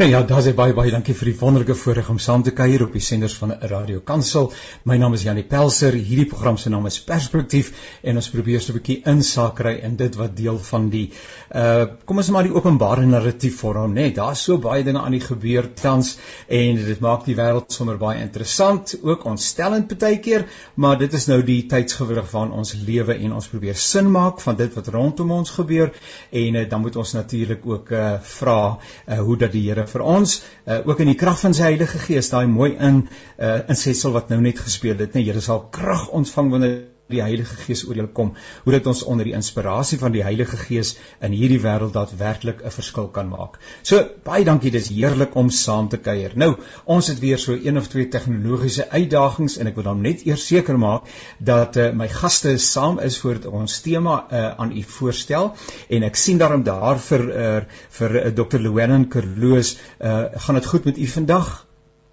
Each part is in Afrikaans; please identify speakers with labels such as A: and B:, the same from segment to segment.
A: Nou ja, daar's baie baie dankie vir die wonderlike voorreg om saam te kuier op die senders van Radio Kansel. My naam is Janie Pelser. Hierdie program se naam is Perspektief en ons probeer so 'n bietjie insaak kry in dit wat deel van die uh kom ons maar die openbare narratief vorm, né? Nee, Daar's so baie dinge aan die gebeur tans en dit maak die wêreld sommer baie interessant, ook ontstellend baie keer, maar dit is nou die tydsgewrig van ons lewe en ons probeer sin maak van dit wat rondom ons gebeur en uh, dan moet ons natuurlik ook uh vra uh, hoe dat die Here vir ons uh, ook in die krag van sy Heilige Gees daai mooi in uh, insetsel wat nou net gespeel het nee Here sal krag ontvang wanneer die Heilige Gees oor julle kom hoe dit ons onder die inspirasie van die Heilige Gees in hierdie wêreld daadwerklik 'n verskil kan maak. So baie dankie, dis heerlik om saam te kuier. Nou, ons het weer so een of twee tegnologiese uitdagings en ek wil dan net eers seker maak dat uh, my gaste saam is voor ons tema uh, aan u voorstel en ek sien daarom daar vir uh, vir uh, Dr. Llewellyn Kerloos, uh, gaan dit goed met u vandag?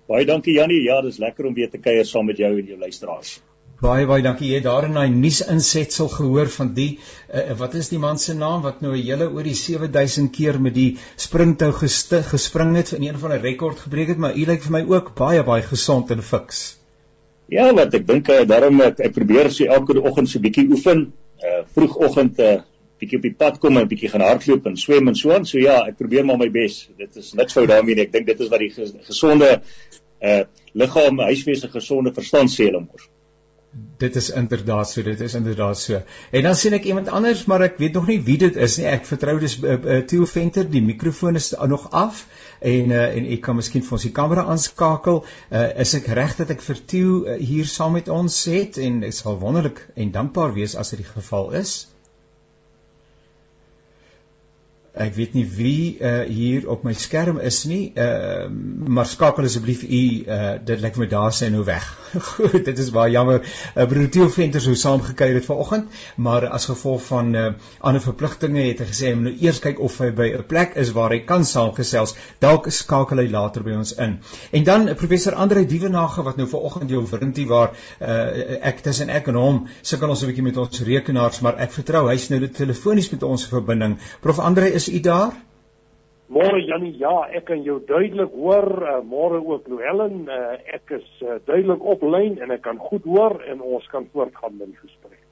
B: Baie dankie Jannie. Ja, dis lekker om weer te kuier saam met jou en jou luisteraars.
A: Baie baie dankie. Jy het daar in daai nuus insetsel gehoor van die uh, wat is die man se naam wat nou 'n hele oor die 7000 keer met die springtou gespring het en een van 'n rekord gebreek het, maar u lyk vir my ook baie baie gesond en fiks.
B: Ja, wat ek dink uh, daarom ek, ek probeer so elke oggend so bietjie oefen, uh, vroegoggend 'n uh, bietjie op die pad kom en 'n bietjie gaan hardloop en swem en so aan. So ja, ek probeer maar my bes. Dit is niks fout daarmee nie. Ek dink dit is wat die gesonde uh liggaam, huisvestige gesonde verstand sê hulle mos
A: dit is inderdaad so dit is inderdaad so. En dan sien ek iemand anders maar ek weet nog nie wie dit is nie. Ek vertrou dis uh, uh, Theo Venter die mikrofoon is nog af en uh, en ek kan miskien vir ons die kamera aanskakel. Uh, is ek reg dat ek vir Theo uh, hier saam met ons het? En ek sal wonderlik en dankbaar wees as dit die geval is Ek weet nie wie uh, hier op my skerm is nie, uh, maar skakel asseblief u uh, dit lyk my daar sy nou weg. Goed, dit is baie jammer. Uh, Broer Theo Venter sou saamgekyer het vanoggend, maar as gevolg van uh, ander verpligtinge het hy gesê hy moet nou eers kyk of hy by 'n plek is waar hy kan saamgesels. Dalk skakel hy later by ons in. En dan professor Andre Dievenage wat nou vanoggend jou vriendie waar uh, ek tussen ek en hom sukkel ons 'n bietjie met ons rekenaars, maar ek vertrou hy's nou telefonies met ons verbinding. Prof Andre is u daar?
C: Môre Jannie, ja, ek kan jou duidelik hoor. Uh, Môre ook Louwelen, uh, ek is uh, duidelik op lyn en ek kan goed hoor en ons kan voortgaan met die gesprek.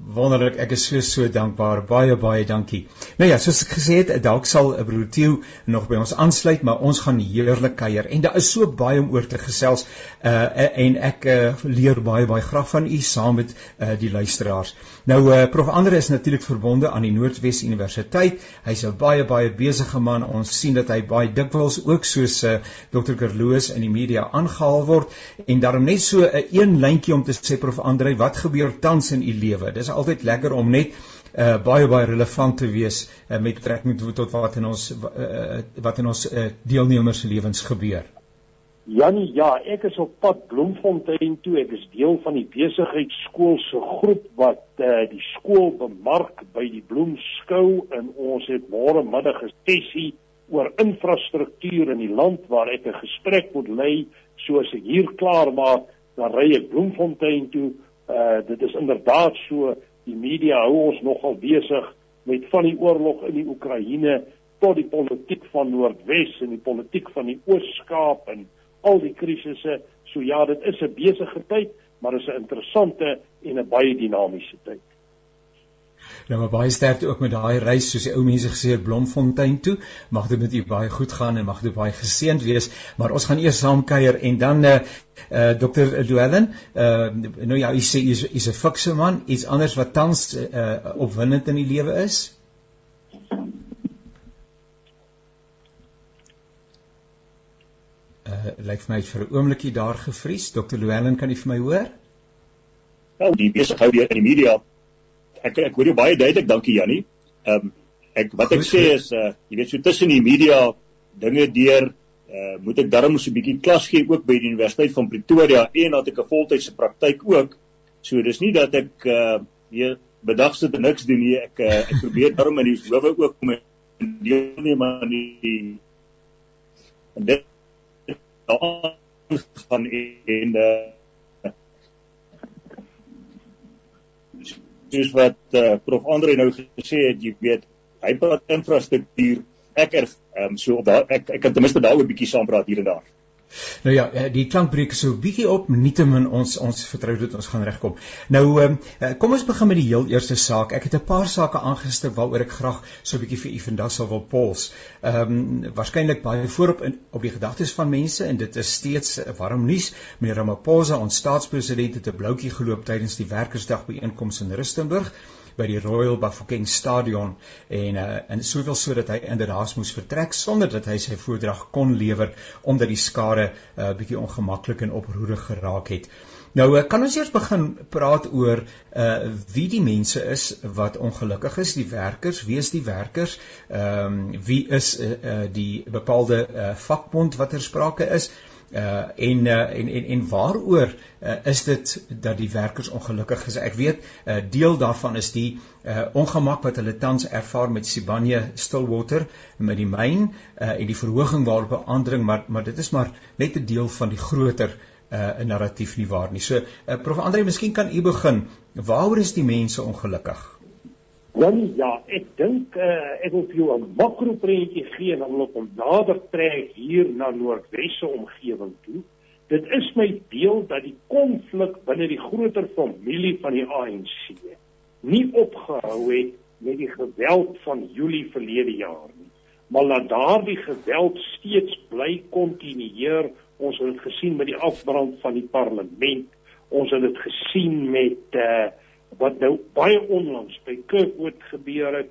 A: Wonderlik, ek is so so dankbaar. Baie baie dankie. Nou ja, soos ek gesê het, dalk sal broer Tieu nog by ons aansluit, maar ons gaan heerlik kuier en daar is so baie om oor te gesels. Uh en ek uh, leer baie baie graag van u saam met uh die luisteraars. Nou uh Prof Andre is natuurlik verbonde aan die Noordwes Universiteit. Hy's 'n baie baie besige man. Ons sien dat hy baie dikwels ook soos uh Dr. Kerloos in die media aangehaal word en daarom net so 'n uh, een lyntjie om te sê Prof Andre, wat gebeur tans in u lewe? Dis altyd lekker om net uh, baie baie relevant te wees uh, met betrekking tot wat in ons uh, wat in ons uh, deelnemers se lewens gebeur.
C: Janie, ja, ek is op pad Bloemfontein toe. Ek is deel van die besigheidskool se groep wat uh, die skool bemark by die Bloemskou en ons het môre middag 'n sessie oor infrastruktuur in die land waar ek 'n gesprek moet lei. So as ek hier klaar maak, dan ry ek Bloemfontein toe Uh dit is inderdaad so die media hou ons nogal besig met van die oorlog in die Oekraïne tot die politiek van Noordwes en die politiek van die Oos-Kaap en al die krisisse. So ja, dit is 'n besige tyd, maar dit is 'n interessante en 'n baie dinamiese tyd.
A: Nou maar baie sterkte ook met daai reis soos die ou mense gesê het Bloemfontein toe. Mag dit met u baie goed gaan en mag dit baie geseënd wees. Maar ons gaan eers saam kuier en dan eh uh, uh, Dr. Llewellyn, eh uh, nou ja, u sê u is, 'n fikse man, iets anders wat tans eh uh, opwindend in die lewe is. Uh, lyk vir my vir 'n oombliekie daar gevries. Dr. Llewellyn, kan u vir my hoor?
B: Nou, die besigheid hier in die media ek ek hoor jou baie duidelik, dankie Jannie. Ehm um, ek wat ek sê is uh jy weet so tussen die media dinge deur uh moet ek darm so 'n bietjie klas gee ook by die Universiteit van Pretoria en dat ek 'n voltydse praktyk ook. So dis nie dat ek uh hier bedag sit en niks doen nie. Ek uh, ek probeer darm in die howe ook om deelneem aan die en dit van en uh soos wat uh, prof Andre nou gesê het, jy weet, hy praat infrastruktuur. ek. Ehm um, so op daai ek ek kan ten minste daaroor 'n bietjie saampraat hier en daar.
A: Nou ja, eh, die klankbreek so 'n bietjie op, nietemin ons ons vertrou dit ons gaan regkom. Nou ehm kom ons begin met die heel eerste saak. Ek het 'n paar sake aangestip waaroor ek graag so 'n bietjie vir u vandag sal wil pols. Ehm um, waarskynlik baie voorop in op die gedagtes van mense en dit is steeds 'n warm nuus. Meneer Ramaphosa, ons staatspresident het 'n bloutjie geloop tydens die Werkersdag byeenkoms in Rustenburg by die Royal Bafokeng Stadion en uh, en soveel sodat hy inderdaad moes vertrek sonder dat hy sy voordrag kon lewer omdat die skare 'n uh, bietjie ongemaklik en oproerig geraak het. Nou uh, kan ons eers begin praat oor uh wie die mense is wat ongelukkig is, die werkers, wie is die werkers? Ehm um, wie is uh, uh die bepaalde uh vakbond wat ter sprake is? uh en uh, en en en waaroor uh, is dit dat die werkers ongelukkig is? Ek weet uh, deel daarvan is die uh ongemak wat hulle tans ervaar met Sibanye Stillwater met die myn uh en die verhoging waarop aandring maar maar dit is maar net 'n deel van die groter uh 'n narratief nie waar nie. So uh, prof Andre miskien kan u begin. Waaroor is die mense ongelukkig
C: Dan ja, ek dink uh, ek wil vir jou 'n makro prentjie gee en dan wil ek hom nader trek hier na Noordwesse omgewing toe. Dit is my beeld dat die konflik binne die groter familie van die ANC nie opgehou het met die geweld van Julie verlede jaar nie, maar dat daardie geweld steeds bly kontinueer. Ons het dit gesien met die afbrand van die parlement. Ons het dit gesien met uh wat nou baie onlangs by Kirkwood gebeur het,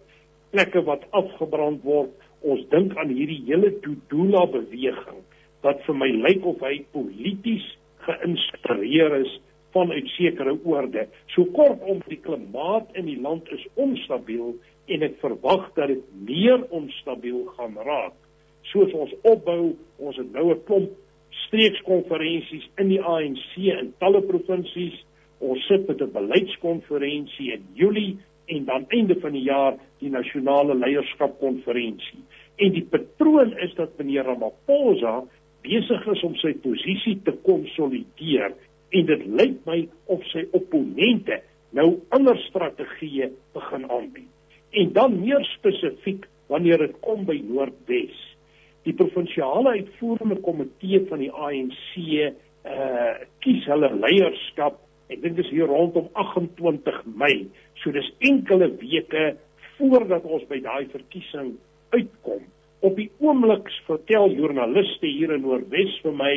C: plekke wat afgebrand word. Ons dink aan hierdie hele Dudula beweging wat vir my lyk of hy polities geïnspireer is vanuit sekere oorde. So kortom, die klimaat in die land is onstabiel en ek verwag dat dit meer onstabiel gaan raak. Soos ons opbou, ons het nou 'n klomp streekskonferensies in die ANC in talle provinsies Ons sit met 'n beleidskonferensie in Julie en dan einde van die jaar die nasionale leierskapkonferensie. En die patroon is dat meneer Ramaphosa besig is om sy posisie te konsolideer en dit lyk my of sy opponente nou ander strategieë begin aanbied. En dan meer spesifiek wanneer dit kom by Noordwes. Die provinsiale uitvoerende komitee van die ANC uh eh, kies hulle leierskap Ek dink dis hier rondom 28 Mei. So dis enkele weke voordat ons by daai verkiesing uitkom. Op die oomblik vertel joernaliste hier in Noordwes vir my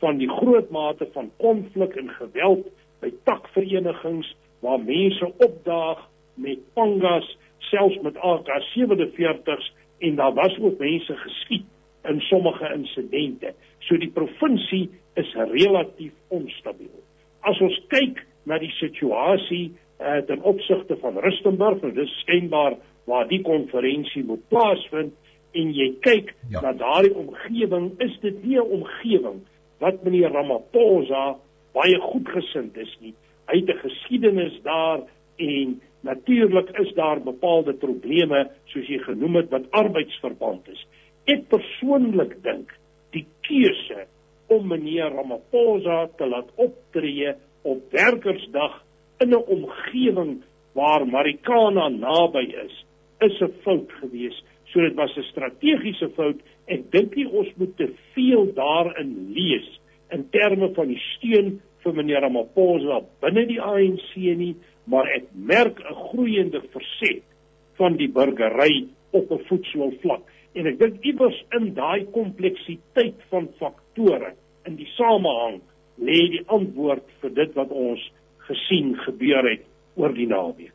C: van die groot mate van konflik en geweld by takverenigings waar mense opdaag met pangas, selfs met AK47s en daar was ook mense geskiet in sommige insidente. So die provinsie is relatief onstabiel as ons kyk na die situasie uh, ten opsigte van Rustenburg, nou dis skynbaar waar die konferensie moet plaasvind en jy kyk ja. na daardie omgewing, is dit nie 'n omgewing wat meneer Ramaphosa baie goedgesind is nie. Hy het 'n geskiedenis daar en natuurlik is daar bepaalde probleme soos jy genoem het wat arbeidsverband is. Ek persoonlik dink die keuse om meneer Ramaphosa te laat optree op Werkersdag in 'n omgewing waar Marikana naby is, is 'n fout geweest. So dit was 'n strategiese fout. Ek dink nie ons moet te veel daarin lees in terme van die steun vir meneer Ramaphosa binne die ANC nie, maar ek merk 'n groeiende verset van die burgery op 'n voetsoolvlak en ek dink iewers in daai kompleksiteit van faktore in die samehang lê die antwoord vir dit wat ons gesien gebeur het oor die naweek.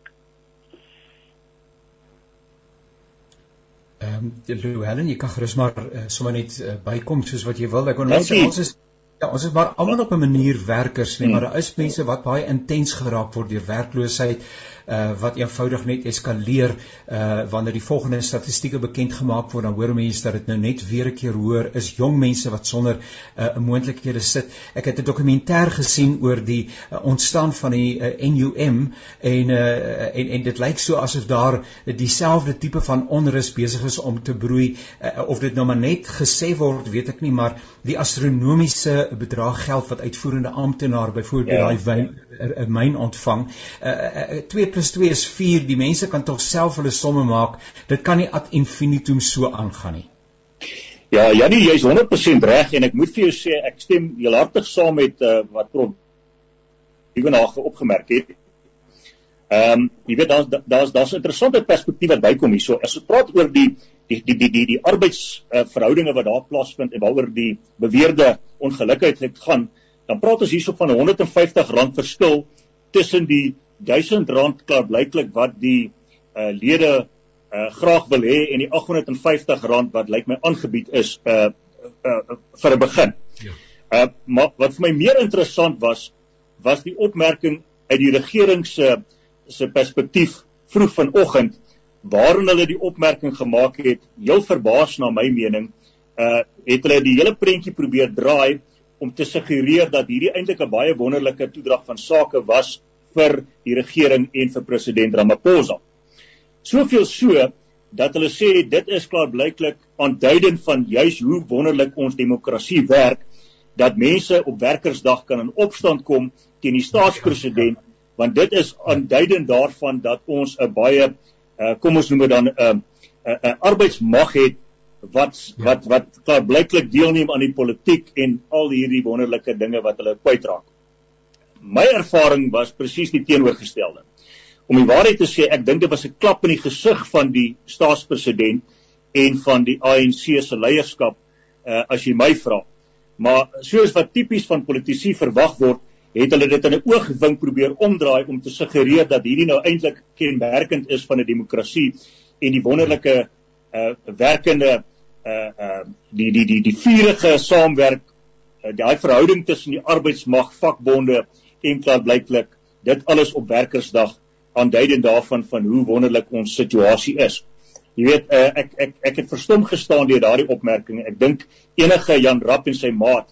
A: Ehm um, Helen, jy kan gerus maar uh, sommer net uh, bykom soos wat jy wil. Ek wil net ons is Ja, ons is maar almal op 'n manier werkers, nee, maar daar is mense wat baie intens geraak word deur werkloosheid uh wat eenvoudig net eskaleer uh wanneer die volgende statistieke bekend gemaak word dan hoor mense dat dit nou net weer 'n keer hoër is jong mense wat sonder uh moontlikhede sit. Ek het 'n dokumentêr gesien oor die uh, ontstaan van die uh, NUM en uh en en dit lyk so asof daar dieselfde tipe van onrus besig is om te broei uh, of dit nou maar net gesê word, weet ek nie, maar die astronomiese 'n bedrag geld wat uitvoerende amptenaar byvoorbeeld ja. daai 'n myn ontvang. Uh, uh, 2 + 2 is 4. Die mense kan tog self hulle somme maak. Dit kan nie ad infinitum so aangaan nie.
B: Ja, Janie, jy's 100% reg en ek moet vir jou sê ek stem heelhartig saam met uh, wat Prof. Dievenage opgemerk het. Ehm um, jy weet daar's daar's daar's 'n interessante perspektief wat bykom hierso. As ons praat oor die die die die die, die arbeidsverhoudinge uh, wat daar plaasvind en waaroor die beweerde ongelukheid het gaan, dan praat ons hierso van 150 rand verskil tussen die 1000 rand klaarblyklik wat die uh, lede uh, graag wil hê en die 850 rand wat lyk my aangebied is uh, uh, uh, vir 'n begin. Ja. Uh, maar wat vir my meer interessant was was die opmerking uit die regering se se perspektief vroeg vanoggend waarin hulle die opmerking gemaak het, heel verbaas na my mening, uh het hulle die hele prentjie probeer draai om te suggereer dat hierdie eintlik 'n baie wonderlike toedrag van sake was vir die regering en vir president Ramaphosa. Soveel so dat hulle sê dit is klaarblyklik aanduidend van juis hoe wonderlik ons demokrasie werk dat mense op werkersdag kan in opstand kom teen die staatspresident want dit is aanduidend daarvan dat ons 'n baie uh, kom ons noem dit dan 'n uh, 'n uh, uh, arbeidsmag het wat ja. wat wat klaar blyklik deelneem aan die politiek en al hierdie wonderlike dinge wat hulle kwytraak. My ervaring was presies die teenoorgestelde. Om die waarheid te sê, ek dink dit was 'n klap in die gesig van die staatspresident en van die ANC se leierskap uh, as jy my vra. Maar soos wat tipies van politici verwag word, het hulle dit in 'n oogwink probeer omdraai om te suggereer dat hierdie nou eintlik kenmerkend is van 'n demokrasie en die wonderlike uh werkende uh uh die die die die vurige saamwerk uh, daai verhouding tussen die arbeidsmag vakbonde en klaar blyklik dit alles op werkersdag aanduidend daarvan van hoe wonderlik ons situasie is. Jy weet uh, ek ek ek het verstom gestaan deur daardie opmerking. Ek dink enige Jan Rapp en sy maat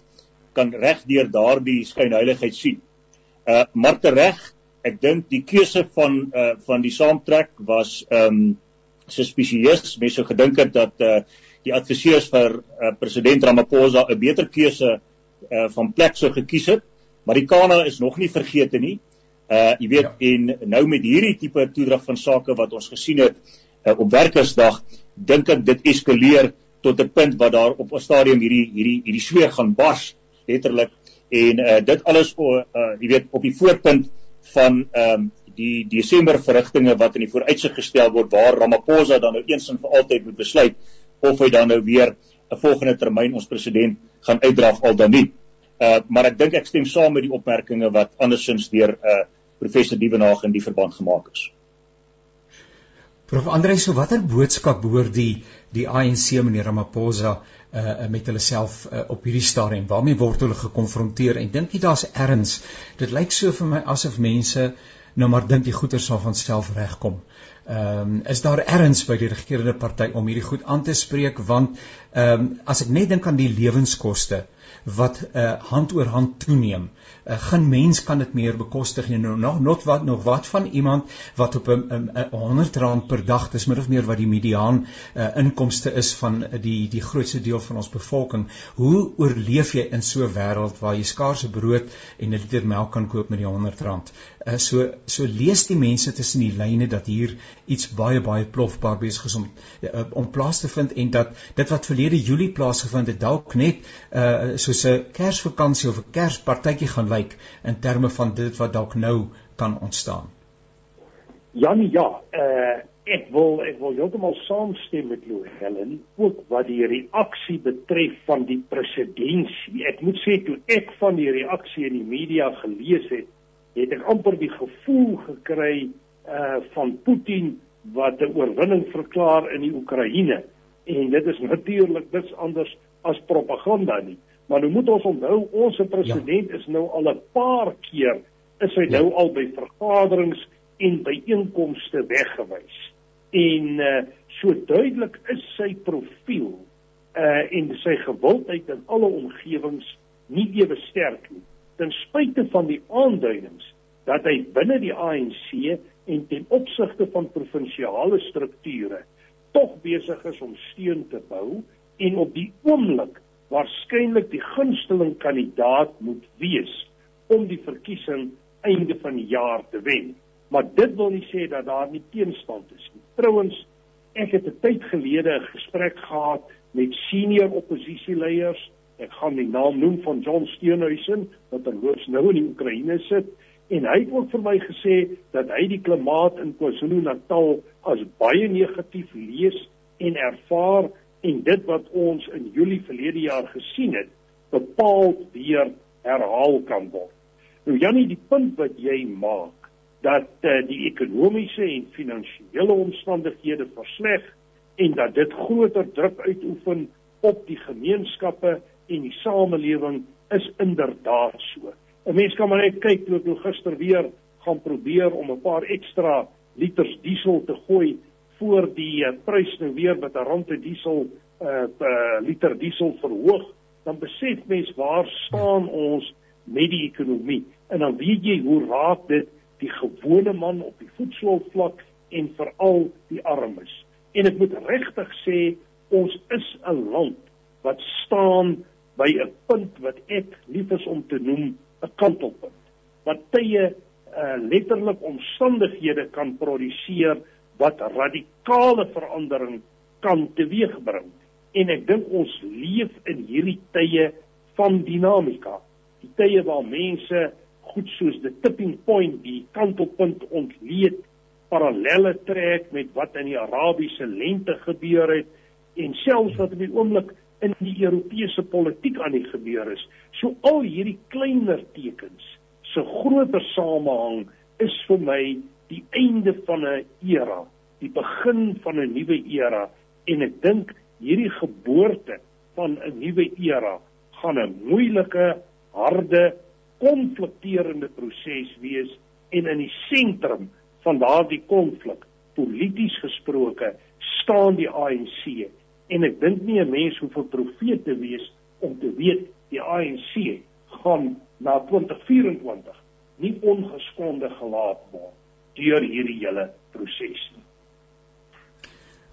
B: kan reg deur daardie skynheiligheid sien. Uh maar tereg, ek dink die keuse van uh van die saamtrek was ehm um, suspisieus. Mense sou gedink het dat uh die adviseurs vir uh, president Ramaphosa 'n beter keuse uh van plek sou gekies het, maar die Kana is nog nie vergeete nie. Uh jy weet ja. en nou met hierdie tipe toedrag van sake wat ons gesien het uh, op werkersdag, dink ek dit eskaleer tot 'n punt wat daar op 'n stadium hierdie hierdie hierdie sweer gaan bars letterlik en uh, dit alles uh, jy weet op die voorpunt van ehm um, die Desember verrigtinge wat in die vooruitsig gestel word waar Ramaphosa dan nou eens en vir altyd moet besluit of hy dan nou weer 'n volgende termyn ons president gaan uitdrag al dan nie. Uh maar ek dink ek stem saam met die opmerkings wat andersins deur uh professor Dievenage in die verband gemaak is.
A: Prof. Andre, so watter boodskap behoort die die ANC meneer Ramaphosa uh met hulle self uh, op hierdie stadium? Waarmee word hulle gekonfronteer? En dink jy daar's erns? Dit lyk so vir my asof mense nou maar dink die goeie sal van self regkom. Ehm um, is daar erns by die regerende party om hierdie goed aan te spreek? Want ehm um, as ek net dink aan die lewenskoste wat uh, hand oor hand toeneem. uh, Geen mens kan dit meer bekostig nie. Nou nog not wat nog wat van iemand wat op 'n 100 rand per dag, dis min of meer wat die mediaan uh, inkomste is van die die grootste deel van ons bevolking. Hoe oorleef jy in so 'n wêreld waar jy skaarse brood en 'n liter melk kan koop met die 100 rand? Uh, so so lees die mense tussen die lyne dat hier iets baie baie plofbaar besig is om uh, om plaas te vind en dat dit wat verlede Julie plaasgevind het dalk net uh, soos 'n Kersvakansie of 'n Kerspartytjie gaan lyk in terme van dit wat dalk nou kan ontstaan.
C: Janie, ja, uh ek wil ek wil heeltemal saamstem met jou Helen, ook wat die reaksie betref van die presidentsie. Ek moet sê toe ek van die reaksie in die media gelees het, het ek amper die gevoel gekry uh van Putin wat 'n oorwinning verklaar in die Oekraïne en dit is natuurlik niks anders as propaganda nie. Maar nou moet ons onthou ons president ja. is nou al 'n paar keer is hy ja. nou al by vergaderings en byeenkomste weggewys. En uh, so duidelik is sy profiel uh en sy gewildheid in alle omgewings nie ewe sterk nie. Ten spyte van die aanduidings dat hy binne die ANC en ten opsigte van provinsiale strukture tog besig is om steun te bou en op die oomblik waarskynlik die gunsteling kandidaat moet wees om die verkiesing einde van die jaar te wen. Maar dit wil nie sê dat daar nie teenstand is nie. Trouwens, ek het 'n tyd gelede 'n gesprek gehad met senior oppositieleiers. Ek gaan die naam noem van John Steenhuisen wat terloops nou in die Oekraïne sit en hy het ook vir my gesê dat hy die klimaat in KwaZulu-Natal as baie negatief lees en ervaar en dit wat ons in Julie verlede jaar gesien het, bepaald weer herhaal kan word. Nou Jannie, die punt wat jy maak dat uh, die ekonomiese en finansiële omstandighede versleg en dat dit groter druk uitoefen op die gemeenskappe en die samelewing is inderdaad so. 'n Mens kan maar net kyk toe ek nou gister weer gaan probeer om 'n paar ekstra liters diesel te gooi voor die uh, prys nou weer met 'n rand te diesel uh, uh liter diesel verhoog, dan besef mens waar staan ons met die ekonomie en dan weet jy hoe raak dit die gewone man op die voedselvlak en veral die armes. En ek moet regtig sê ons is 'n land wat staan by 'n punt wat ek lief is om te noem 'n kantelpunt. Wat tye uh, letterlik omstandighede kan produseer wat radikale verandering kan teweegbring. En ek dink ons leef in hierdie tye van dinamika. Die tye waar mense goed soos die tipping point, die kantelpunt ontleed, parallelle trek met wat in die Arabiese lente gebeur het en selfs wat op die oomblik in die Europese politiek aan die gebeur is. So al hierdie kleiner tekens se groter samehang is vir my die einde van 'n era, die begin van 'n nuwe era en ek dink hierdie geboorte van 'n nuwe era gaan 'n moeilike, harde, konflikterende proses wees en in die sentrum van daardie konflik, polities gesproke, staan die ANC en ek dink nie 'n mens hoef 'n profeet te wees om te weet die ANC gaan na 2024 nie ongeskonde gelaat word deur hierdie hele proses nie.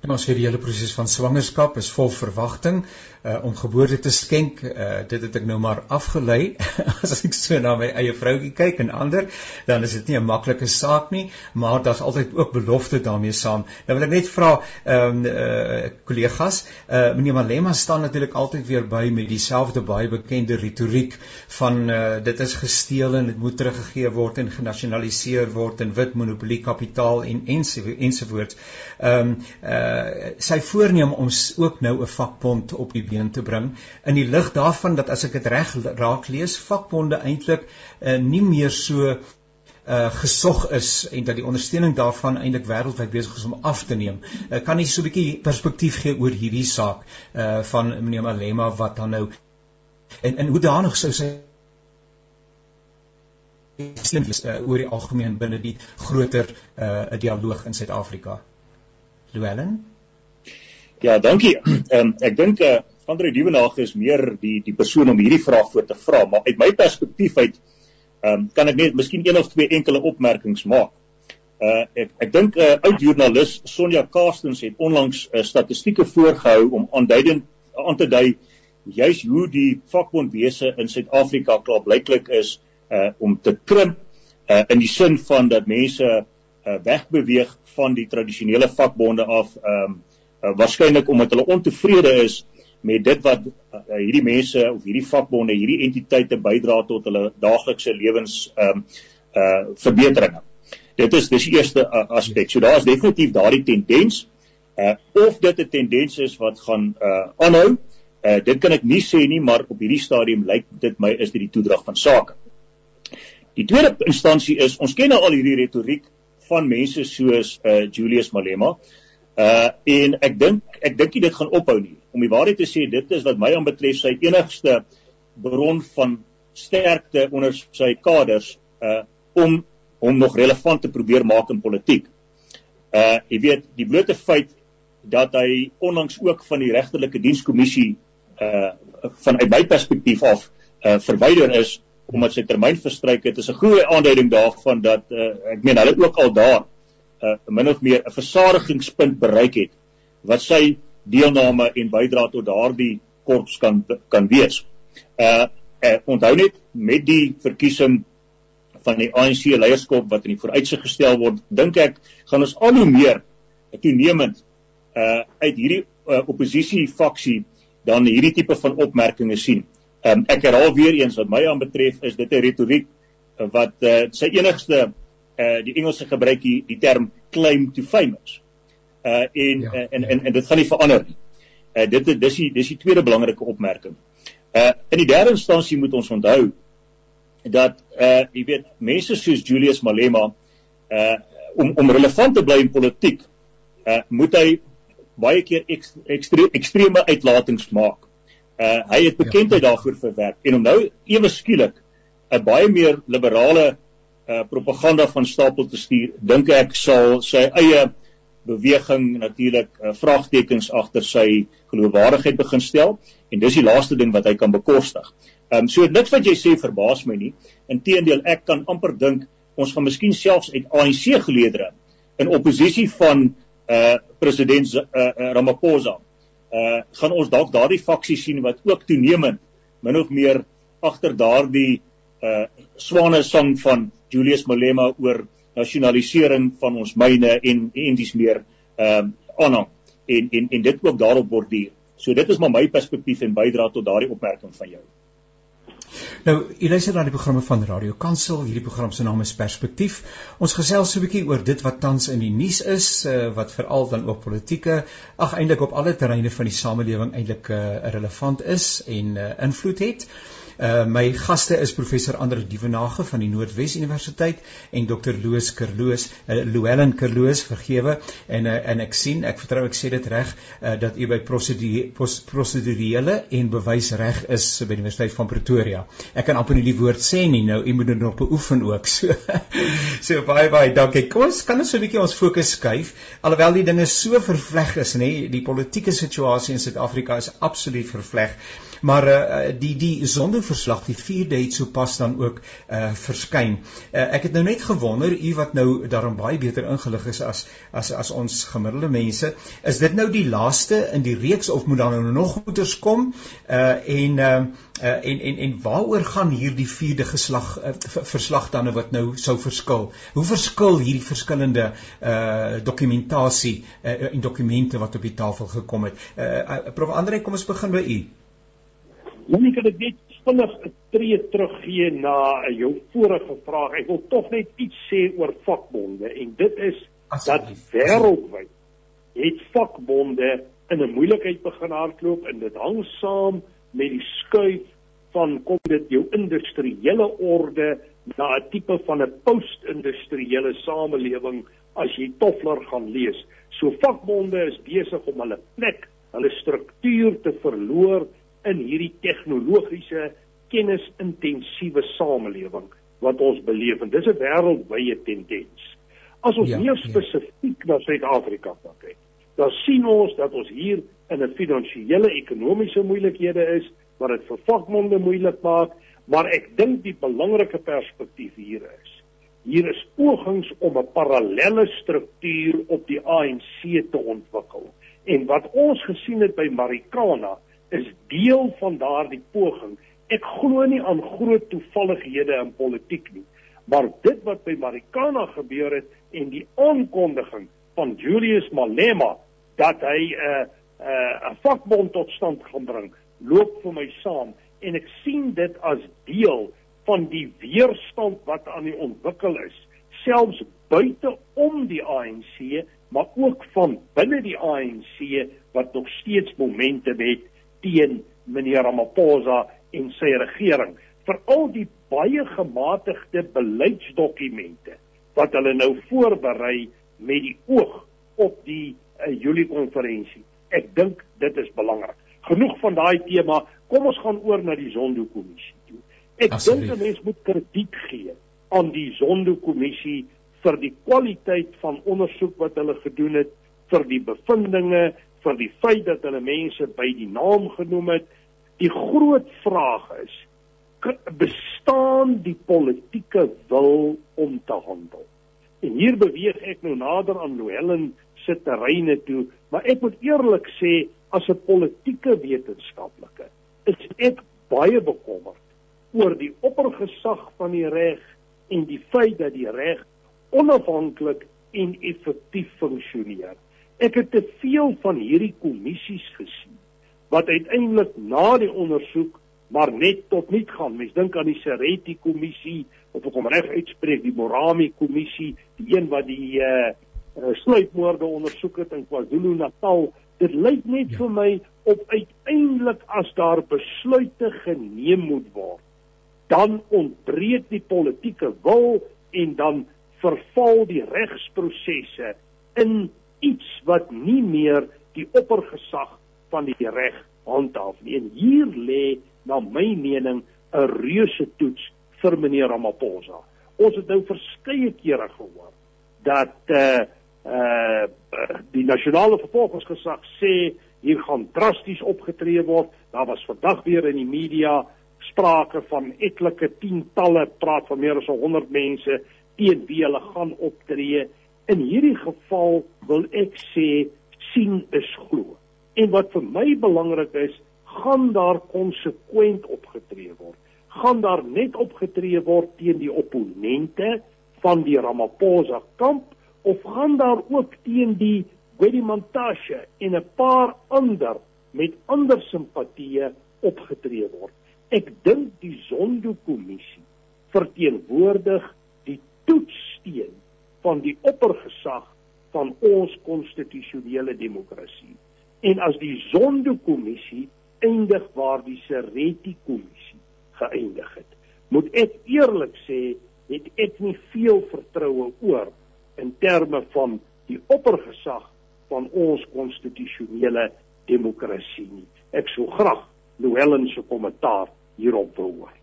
A: En ons sê die hele proses van swangerskap is vol verwagting uh, om geboorte te skenk. Uh, dit het ek nou maar afgelei as ek so na my eie vroutjie kyk en ander, dan is dit nie 'n maklike saak nie, maar daar's altyd ook belofte daarmee saam. Nou wil ek net vra ehm um, uh, kollegas, uh, meneer Malema staan natuurlik altyd weer by met dieselfde baie bekende retoriek van uh, dit is gesteel en dit moet teruggegee word en genasionaliseer word en wit monopolie kapitaal en ensovoorts. Ehm um, uh, sy voorneem om ook nou 'n vakbond op die been te bring in die lig daarvan dat as ek dit reg raak lees vakbonde eintlik uh, nie meer so uh gesog is en dat die ondersteuning daarvan eintlik wêreldwyd besig is om af te neem. Uh, kan jy so 'n bietjie perspektief gee oor hierdie saak uh van meneer Malema wat dan nou en en hoe danig sou sy sien uh, oor die algemeen binne die groter uh dialoog in Suid-Afrika. Llewellyn?
B: Ja, dankie. Ehm um, ek dink eh uh, Andre Dievenage is meer die die persoon om hierdie vraag voor te vra, maar uit my perspektief uit ehm um, kan ek net miskien een of twee enkele opmerkings maak. Uh ek ek dink 'n uh, oud joernalis Sonja Karstens het onlangs 'n uh, statistieke voorgehou om aanduidend aan te dui juis hoe die vakbondwese in Suid-Afrika klaarblyklik is uh om te krimp uh in die sin van dat mense uh wegbeweeg van die tradisionele vakbonde af ehm um, uh, waarskynlik omdat hulle ontevrede is met dit wat uh, hierdie mense of hierdie vakbonde, hierdie entiteite bydra tot hulle daaglikse lewens ehm um, uh verbeteringe. Dit is dis eerste uh, aspek. So daar is definitief daardie tendens uh of dit 'n tendens is wat gaan uh aanhou. Uh dit kan ek nie sê nie, maar op hierdie stadium lyk dit my is dit die toedrag van sake. Die tweede instansie is ons ken nou al hierdie retoriek van mense soos uh Julius Malema. Uh en ek dink ek dink dit gaan ophou nie. Om die waarheid te sê, dit is wat my aanbetref sy enigste bron van sterkte onder sy kaders uh om hom nog relevant te probeer maak in politiek. Uh jy weet, die blote feit dat hy onlangs ook van die regterlike dienskommissie uh vanuit my perspektief af uh verwyder is omdat sy termyn verstryk het, is 'n goeie aanduiding daarvan dat uh, ek meen hulle ook al daar 'n uh, min of meer 'n versadigingspunt bereik het wat sy deelname en bydra tot daardie korps kan kan wees. Uh, uh onthou net met die verkiesing van die ANC leierskap wat in die vooruitsig gestel word, dink ek gaan ons al hoe meer toenemend uh uit hierdie uh, oppositie faksie dan hierdie tipe van opmerkings sien. Um, ek herhaal weer eens wat my aanbetref is dit 'n retoriek wat uh, sy enigste uh die Engelse gebruik die, die term claim to famous. Uh en, ja, en, en en dit gaan nie verander nie. Uh dit dis die dis die tweede belangrike opmerking. Uh in die derde instansie moet ons onthou dat uh jy weet mense soos Julius Malema uh om om relevant te bly in politiek uh moet hy baie keer ekstre, ekstreme uitlatings maak. Uh hy het bekendheid ja. daarvoor verwerk en om nou ewe skielik 'n baie meer liberale uh propaganda van stapel te stuur, dink ek sal sy eie beweging natuurlik uh, vraagtekens agter sy geloofwaardigheid begin stel en dis die laaste ding wat hy kan bekostig. Ehm um, so niks wat jy sê verbaas my nie. Inteendeel, ek kan amper dink ons gaan miskien selfs uit ANC geleedere in oppositie van uh president uh, Ramaphosa uh gaan ons dalk daardie faksie sien wat ook toenemend min of meer agter daardie uh swane sang van Julius Malema oor nasionalisering van ons myne en en dis meer ehm uh, aanhang en en en dit ook daarop borduur. So dit is maar my perspektief en bydra tot daardie opmerking van jou.
A: Nou, jy luister na die programme van Radio Kansel. Hierdie program se naam is Perspektief. Ons gesels so 'n bietjie oor dit wat tans in die nuus is, uh, wat veral dan ook politieke, ag eintlik op alle terreine van die samelewing eintlik uh, relevant is en uh, invloed het. Uh my gaste is professor Andre Dievenage van die Noordwes Universiteit en Dr. Loos Kerloos, uh, Louwelen Kerloos, vergewe. En uh, en ek sien, ek vertrou ek sê dit reg, uh, dat u by prosedurele en bewysreg is by die Universiteit van Pretoria. Ek kan amper nie die woord sê nie, nou u moet dit nog beoefen ook. So so baie baie dankie. Kom ons kan ons so 'n bietjie ons fokus skuif alhoewel die dinge so vervleg is, nê? Die politieke situasie in Suid-Afrika is absoluut vervleg. Maar uh, die die sondeverslag die 4de het sopas dan ook uh verskyn. Uh, ek het nou net gewonder u wat nou daarom baie beter ingelig is as as as ons gemiddelde mense, is dit nou die laaste in die reeks of moet dan nou nog goeters kom? Uh en uh uh en en en waaroor gaan hierdie 4de geslag uh, verslag dan wat nou sou verskil? Hoe verskil hierdie verskillende uh dokumentasie uh, en dokumente wat op die tafel gekom het? Uh, uh Prof Andre, kom ons begin by u.
C: Moenie kan ek net vinnig 'n tree teruggee na jou vorige vraag. Ek wil tog net iets sê oor vakbonde en dit is As dat wêreldwyd het vakbonde in 'n moeilikheid begin hardloop en dit hang saam met die skuif van kom dit jou industriële orde na 'n tipe van 'n post-industriële samelewing as jy Toffler gaan lees. So vakbonde is besig om hulle plek, hulle struktuur te verloor in hierdie tegnologiese kennisintensiewe samelewing wat ons beleef en dis 'n wêreldwye tendens. As ons ja, meer ja. spesifiek ja. na Suid-Afrika kyk, dan sien ons dat ons hier in 'n finansiële ekonomiese moeilikhede is wat dit vir vakmonde moeilik maak, maar ek dink die belangrike perspektief hier is hier is pogings om 'n parallelle struktuur op die ANC te ontwikkel. En wat ons gesien het by Marikana is deel van daardie poging. Ek glo nie aan groot toevallighede in politiek nie, maar dit wat by Marikana gebeur het en die aankondiging van Julius Malema dat hy 'n uh, 'n uh, 'n vakbond tot stand gaan bring, loop vir my saam en ek sien dit as deel van die weerstand wat aan die ontwikkel is, selfs buite om die ANC, maar ook van binne die ANC wat nog steeds momente het teen meneer Ramaphosa en sy regering vir al die baie gematigde beleidsdokumente wat hulle nou voorberei met die oog op die uh, Julie konferensie. Ek dink dit is belangrik. Genoeg van daai tema, kom ons gaan oor na die Zondo-kommissie toe. Ek dink 'n mens moet krediet gee aan die Zondo-kommissie vir die kwaliteit van ondersoek wat hulle gedoen het, vir die bevindinge, vir die feit dat hulle mense by die naam genoem het. Die groot vraag is bestaan die politieke wil om te handel. En hier beweeg ek nou nader aan Louwelen se terreine toe, maar ek moet eerlik sê as 'n politieke wetenskaplike baie bekommerd oor die oppergesag van die reg en die feit dat die reg onafhanklik en effektief funksioneer. Ek het te veel van hierdie kommissies gesien wat uiteindelik na die ondersoek maar net tot niet gaan. Mens dink aan die Sereti kommissie of ek hom reg uitspreek, die Morami kommissie, die een wat die uh, uh sluipmoorde ondersoek het in KwaZulu-Natal. Dit lyk net ja. vir my op uiteindelik as daar besluite geneem moet word, dan ontbreek die politieke wil en dan verval die regsprosesse in iets wat nie meer die oppergesag van die reg handhaaf nie. En hier lê na my mening 'n reuse toets vir meneer Ramaphosa. Ons het nou verskeie kere gehoor dat eh uh, eh uh, die nasionale vervolgingsgesag sê hier gaan drasties opgetree word. Daar was vandag weer in die media sprake van etlike tientalle, praat van meer as 100 mense teen wie hulle gaan optree. In hierdie geval wil ek sê sien is glo. En wat vir my belangrik is, gaan daar konsekwent opgetree word. Gaan daar net opgetree word teen die opponente van die Ramaphosa kamp of gaan daar ook teen die Gwedimantashe en 'n paar ander met ander simpatieë opgetree word? Ek dink die Zondo-kommissie verteenwoordig die toetssteen van die oppergesag van ons konstitusionele demokrasie. En as die Zondo-kommissie eindig waar die Sereti-kommissie geëindig het, moet ek eerlik sê, het ek nie veel vertroue oor in terme van die oppergesag van ons konstitusionele demokrasie nie. Ek sou graag Louwelen se kommentaar hierop wil hoor.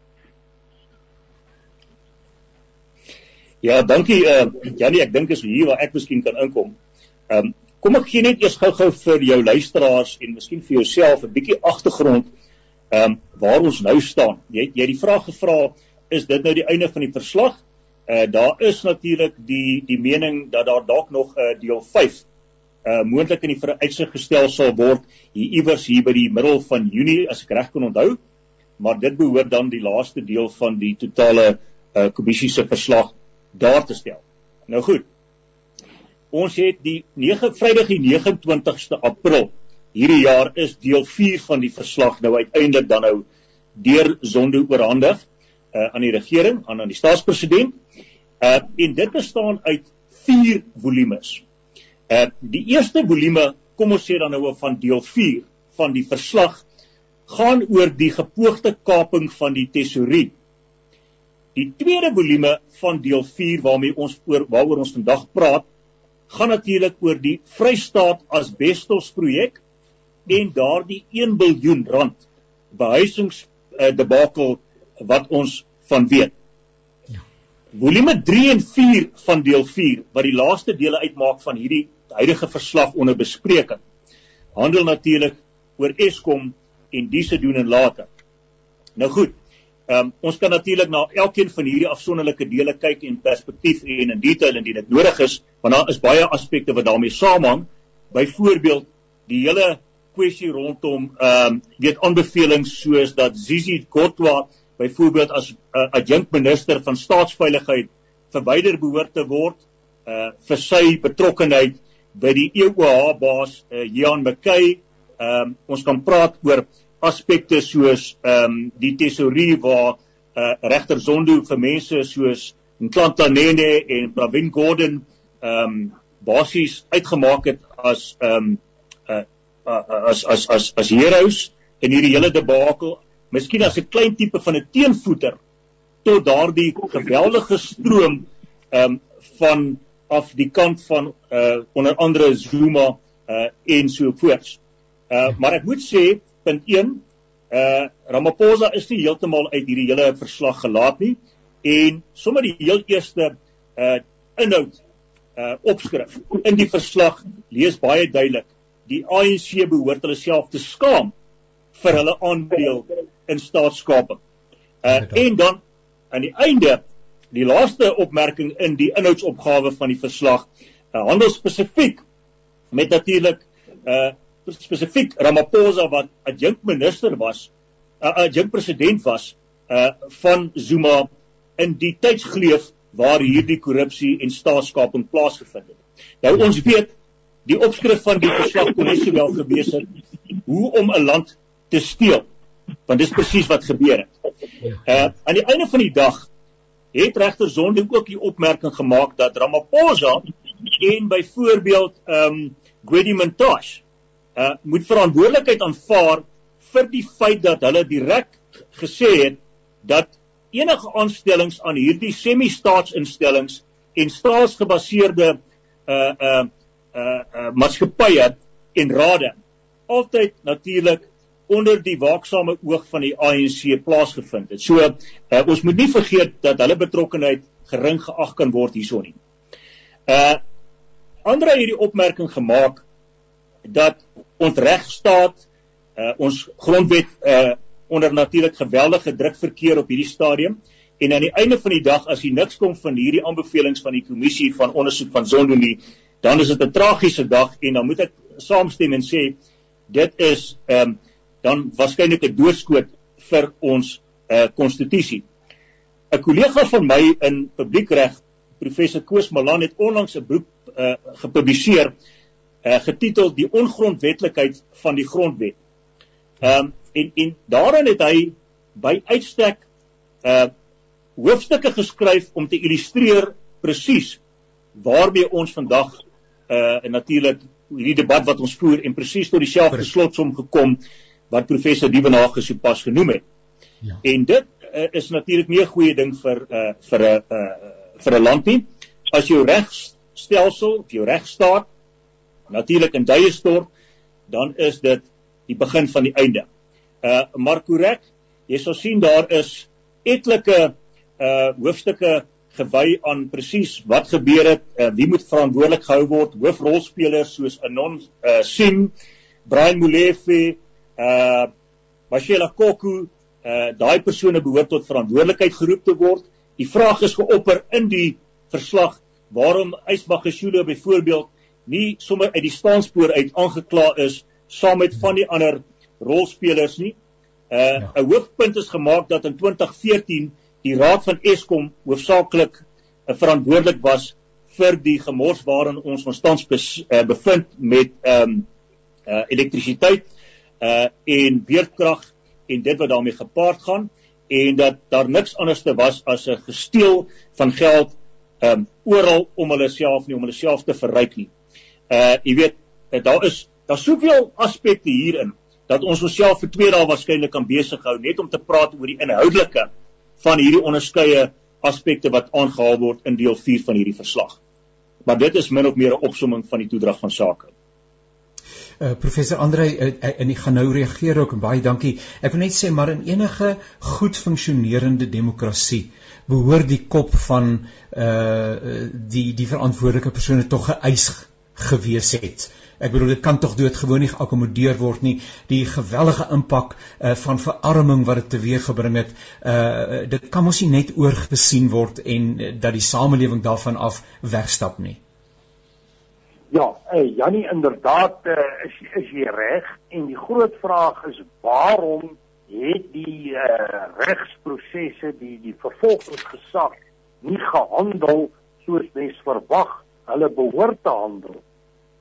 B: Ja, dankie uh Janie, ek dink is hier waar ek miskien kan inkom. Ehm um, kom ek gee net eers gou-gou vir jou luisteraars en miskien vir jouself 'n bietjie agtergrond ehm um, waar ons nou staan. Jy jy die vraag gevra, is dit nou die einde van die verslag? Uh daar is natuurlik die die mening dat daar dalk nog 'n uh, deel 5 uh moontlik in die veruitsig gestel sal word hier iewers hier by die middel van Junie as ek reg kan onthou. Maar dit behoort dan die laaste deel van die totale uh kommissie se verslag daar te stel. Nou goed. Ons het die 9 Vrydag die 29ste April hierdie jaar is deel 4 van die verslag nou uiteindelik dan nou deur Zondo oorhandig uh, aan die regering, aan aan die staatspresident. Uh en dit bestaan uit 4 volumes. Uh die eerste volume, kom ons sê dan nou van deel 4 van die verslag gaan oor die gepoogde kaping van die tesorie Die tweede volume van deel 4 waarmee ons oor waaroor ons vandag praat, gaan natuurlik oor die Vrystaat Asbestos projek en daardie 1 miljard rand behuisings uh, debakel wat ons van weet. Ja. Volume 3 en 4 van deel 4 wat die laaste dele uitmaak van hierdie huidige verslag onder bespreking handel natuurlik oor Eskom en diese doen en later. Nou goed, Ehm um, ons kan natuurlik na elkeen van hierdie afsonderlike dele kyk in perspektief en in detail indien dit nodig is, want daar is baie aspekte wat daarmee saamhang. Byvoorbeeld die hele kwessie rondom ehm um, weet aanbevelings soos dat Zizi Kotwa byvoorbeeld as uh, adjunkt minister van staatsveiligheid verwyder behoort te word uh vir sy betrokkeheid by die EOH baas uh, Jean McKay. Ehm um, ons kan praat oor aspekte soos ehm um, die tesorie waar uh, regter Zondo vir mense soos Nklantanene en Pravin Gordhan ehm um, basies uitgemaak het as ehm um, uh, uh, as as as as heroes in hierdie hele debakel, miskien as 'n klein tipe van 'n teenvoeter tot daardie geweldige stroom ehm um, van af die kant van uh onder andere Zuma uh en so voorts. Uh maar ek moet sê punt 1 uh Ramaphosa is nie heeltemal uit hierdie hele verslag gelaat nie en sommer die heel eerste uh inhoud uh opskrif in die verslag lees baie duidelik die ANC behoort hulle self te skaam vir hulle aandeel in staatskaping. Uh en dan aan die einde die laaste opmerking in die inhoudsopgawe van die verslag uh, handel spesifiek met natuurlik uh spesifiek Ramaphosa wat adjunkt minister was uh, jong president was uh van Zuma in die tydsgleuf waar hierdie korrupsie en staatskaping plaasgevind het. Nou ons weet die opskrif van die verslag kon nie sowel gewees het hoe om 'n land te steel want dis presies wat gebeur het. Uh aan die einde van die dag het regter Zondo ook die opmerking gemaak dat Ramaphosa en byvoorbeeld ehm um, Gwedi Mantashe uh moet verantwoordelikheid aanvaar vir die feit dat hulle direk gesê het dat enige aanstellings aan hierdie semi-staatsinstellings en staatsgebaseerde uh uh uh, uh maatskappye en rade altyd natuurlik onder die waaksame oog van die ANC plaasgevind het. So uh, ons moet nie vergeet dat hulle betrokkeheid gering geag kan word hierso nie. Uh Andre het hierdie opmerking gemaak dat ons regstaat uh ons grondwet uh onder natuurlik geweldige druk verkeer op hierdie stadium en aan die einde van die dag as jy niks kom van hierdie aanbevelings van die kommissie van ondersoek van Zondo nie dan is dit 'n tragiese dag en dan moet ek saamstem en sê dit is um, dan waarskynlik 'n doodskoot vir ons uh konstitusie. 'n Kollega van my in publiekreg, professor Koos Malan het onlangs 'n boek uh gepubliseer uh getitel Die ongrondwetlikheid van die grondwet. Ehm um, en en daarin het hy by uitstek uh hoofstukke geskryf om te illustreer presies waarmee ons vandag uh natuurlik hierdie debat wat ons voer en presies tot dieselfde slotsom gekom wat professor Dievenage sopas genoem het. Ja. En dit uh, is natuurlik nie 'n goeie ding vir uh vir 'n uh vir 'n land nie. As jou regstelsel of jou regstaat natuurlik in duie stort, dan is dit die begin van die einde. Uh maar korrek, jy sal sien daar is etlike uh hoofstukke gewy aan presies wat gebeur het, uh, wie moet verantwoordelik gehou word, hoofrolspelers soos Anon uh, Sim, Brian Molefe, uh Mashela Koku, uh daai persone behoort tot verantwoordelikheid geroep te word. Die vraag is geopper in die verslag waarom Ysbagashule byvoorbeeld nie sommer uit die staanspoor uit aangekla is saam met van die ander rolspelers nie. Uh ja. 'n hoofpunt is gemaak dat in 2014 die raad van Eskom hoofsaaklik uh, verantwoordelik was vir die gemors waarin ons ons tans uh, bevind met ehm um, uh, elektrisiteit uh en weerkrag en dit wat daarmee gepaard gaan en dat daar niks anderste was as 'n gesteel van geld um oral om hulle self nie om hulle self te verryk nie. Uh jy weet daar is daar soveel aspekte hierin dat ons onsself vir 2 dae waarskynlik kan besig hou net om te praat oor die inhoudelike van hierdie onderskeie aspekte wat aangehaal word in deel 4 van hierdie verslag. Maar dit is min of meer 'n opsomming van die toedrag van sake.
A: Uh, professor Andre uh, en ek gaan nou reageer ook baie dankie. Ek wil net sê maar in enige goed funksionerende demokrasie behoort die kop van uh die die verantwoordelike persone tog geëis gewees het. Ek bedoel dit kan tog doodgewoon nie geakkommodeer word nie. Die geweldige impak uh, van verarming wat dit teweeggebring het, uh dit kan mos nie net oorgesien word en uh, dat die samelewing daarvan af wegstap nie.
C: Ja, hey, Jannie inderdaad uh, is is jy reg en die groot vraag is waarom het die uh, regsprosesse die die vervolgingsgesag nie gehandel soos mens verwag hulle behoort te handel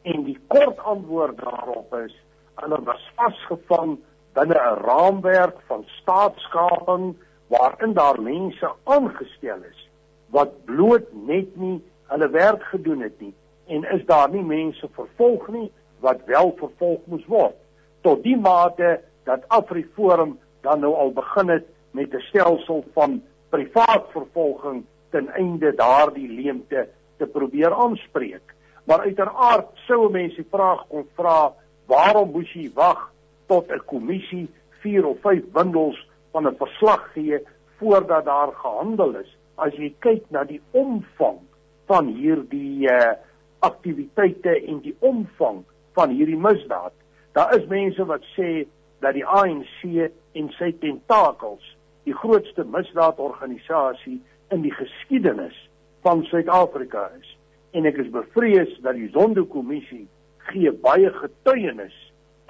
C: en die kort antwoord daarop is hulle was vasgevang binne 'n raamwerk van staatskaping waarin daar mense aangestel is wat bloot net nie hulle werk gedoen het nie en is daar nie mense vervolg nie wat wel vervolg moes word tot die mate dat Afriforum dan nou al begin het met 'n stelsel van privaat vervolging ten einde daardie leemte te probeer aanspreek Maar uiteraard sou mense die vraag kon vra, waarom moes jy wag tot 'n kommissie 4 of 5 bundels van 'n verslag gee voordat daar gehandel is? As jy kyk na die omvang van hierdie uh, aktiwiteite en die omvang van hierdie misdaad, daar is mense wat sê dat die ANC en sy tentakels die grootste misdaadorganisasie in die geskiedenis van Suid-Afrika is en ek is bevrees dat die Zondo-kommissie gee baie getuienis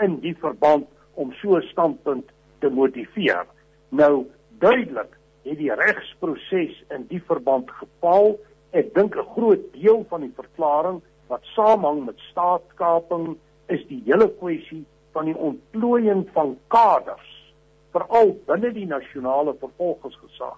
C: in die verband om so 'n standpunt te motiveer. Nou duidelik het die regsproses in die verband gefaal. Ek dink 'n groot deel van die verklaring wat saamhang met staatskaping is die hele kwessie van die ontplooiing van kaders veral binne die nasionale vervolgingsgesag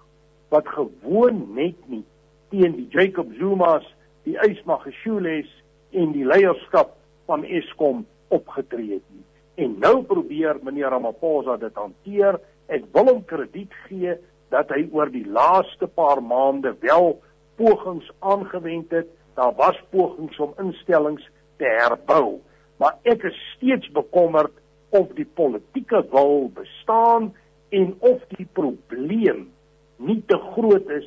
C: wat gewoon net nie teen die Jacob Zuma's, die Ysmageshules en die leierskap van Eskom opgetree het nie. En nou probeer meneer Ramaphosa dit hanteer. Ek wil hom krediet gee dat hy oor die laaste paar maande wel pogings aangewend het. Daar was pogings om instellings te herbou, maar ek is steeds bekommerd of die politieke wil bestaan en of die probleem nie te groot is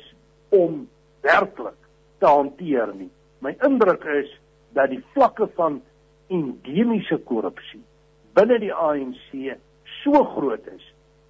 C: om werklik te hanteer nie. My indruk is dat die vlakke van endemiese korrupsie binne die ANC so groot is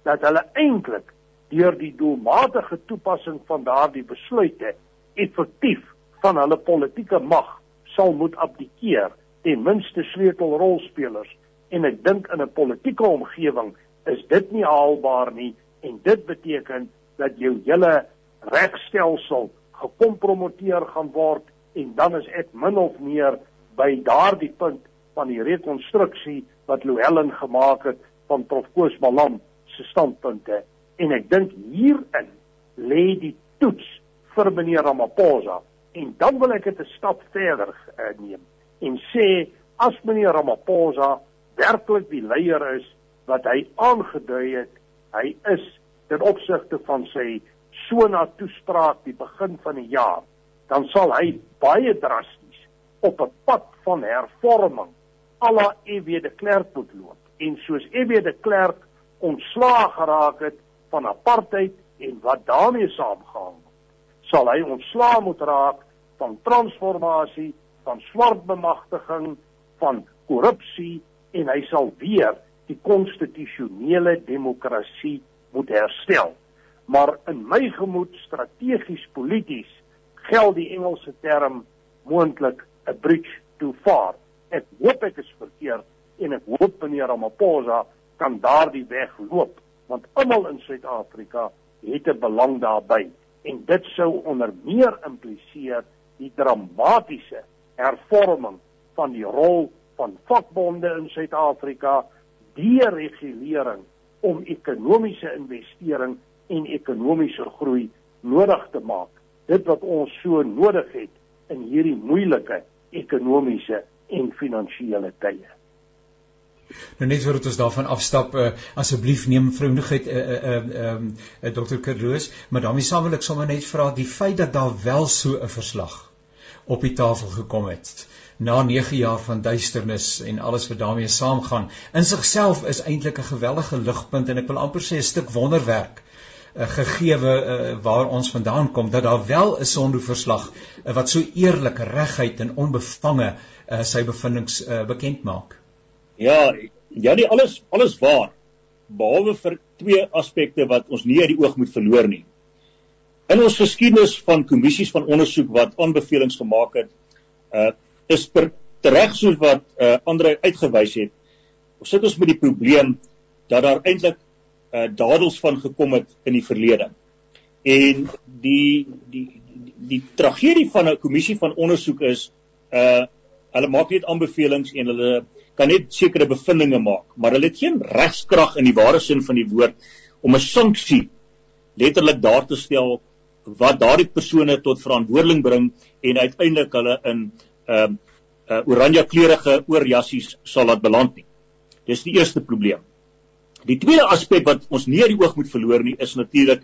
C: dat hulle eintlik deur die doelmatige toepassing van daardie besluite effektief van hulle politieke mag sal moet abdikeer ten minste sleutelrolspelers en ek dink in 'n politieke omgewing is dit nie haalbaar nie en dit beteken dat jou hele regstelsel gekompromiteer gaan word en dan is ek min of meer by daardie punt van die rekonstruksie wat Louwelen gemaak het van Prof Koos Malan se standpunte. En ek dink hierin lê die toets vir meneer Ramaphosa. En dan wil ek dit 'n stap verder uh, neem en sê as meneer Ramaphosa werklik die leier is wat hy aangedui het, hy is ten opsigte van sy so na toespraak die begin van die jaar, dan sal hy baie drasties op 'n pad van hervorming ala EW de Klerk moet loop. En soos EW de Klerk ontslaag geraak het van apartheid en wat daarmee saamgaan, sal hy ontslaag moet raak van transformasie, van swart bemagtiging, van korrupsie en hy sal weer die konstitusionele demokrasie moet herstel. Maar in my gemoed strategies polities geld die Engelse term moontlik 'n bridge too far. Ek hoop ek is verkeerd en ek hoop meneer Ramaphosa kan daardie weg loop want almal in Suid-Afrika het 'n belang daarbey en dit sou onder meer impliseer die dramatiese hervorming van die rol van vakbonde in Suid-Afrika, deregulering om ekonomiese investering en ekonomiese groei nodig te maak. Dit wat ons so nodig het in hierdie moeilike ekonomiese en finansiële tye.
A: Nou net voordat ons daarvan afstap, uh, asseblief neem vroendigheid eh uh, eh uh, ehm uh, uh, Dr. Kerloos, maar daarmee saam wil ek sommer net vra die feit dat daar wel so 'n verslag op die tafel gekom het na 9 jaar van duisternis en alles wat daarmee saamgaan. In sigself is eintlik 'n geweldige ligpunt en ek wil amper sê 'n stuk wonderwerk uh, gegeewe uh, waar ons vandaan kom dat daar wel 'n sondeverslag uh, wat so eerlik, reguit en onbevange uh, sy bevindinge uh, bekend maak.
B: Ja, ja, nie alles alles waar behalwe vir twee aspekte wat ons nie uit die oog moet verloor nie. In ons geskiedenis van kommissies van ondersoek wat aanbevelings gemaak het, uh is per reg soos wat uh, Andre uitgewys het. Ons sit ons met die probleem dat daar eintlik uh, dadels van gekom het in die verlede. En die die die, die tragedie van 'n kommissie van ondersoek is uh hulle maak net aanbevelings en hulle kan net sekere bevindinge maak, maar hulle het geen regskrag in die ware sin van die woord om 'n sanksie letterlik daar te stel wat daardie persone tot verantwoording bring en uiteindelik hulle in ehm uh, uh, oranje kleurige oorjassies sal laat beland nie. Dis die eerste probleem. Die tweede aspek wat ons nie uit die oog moet verloor nie is natuurlik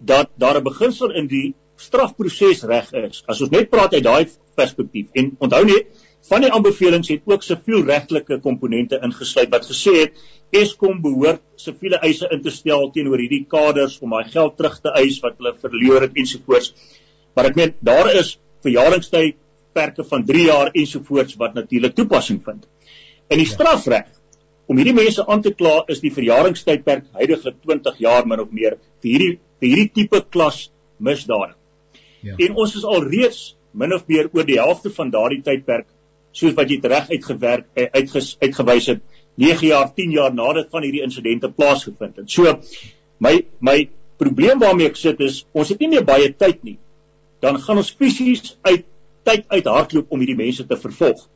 B: dat daar 'n beginsel in die strafproses reg is. As ons net praat uit daai perspektief en onthou net van die aanbevelings het ook sivielregtelike komponente ingesluit wat gesê het Eskom behoort siviele eise in te stel teenoor hierdie kaders om daai geld terug te eis wat hulle verloor het ensovoorts. Maar ek meen daar is verjaringstyd perke van 3 jaar ensovoorts wat natuurlik toepassing vind. In die ja. strafreg om hierdie mense aan te kla is die verjaringstydperk heidaglik 20 jaar min of meer vir hierdie vir hierdie tipe klas misdade. Ja. En ons is al reeds min of meer oor die helfte van daardie tydperk soos wat jy reg uitgewerk eh, uitges, uitgewys het 9 jaar, 10 jaar nadat van hierdie insidente plaasgevind het. So my my probleem waarmee ek sit is ons het nie meer baie tyd nie. Dan gaan ons fisies uit tyd uit hardloop om hierdie mense te vervolg.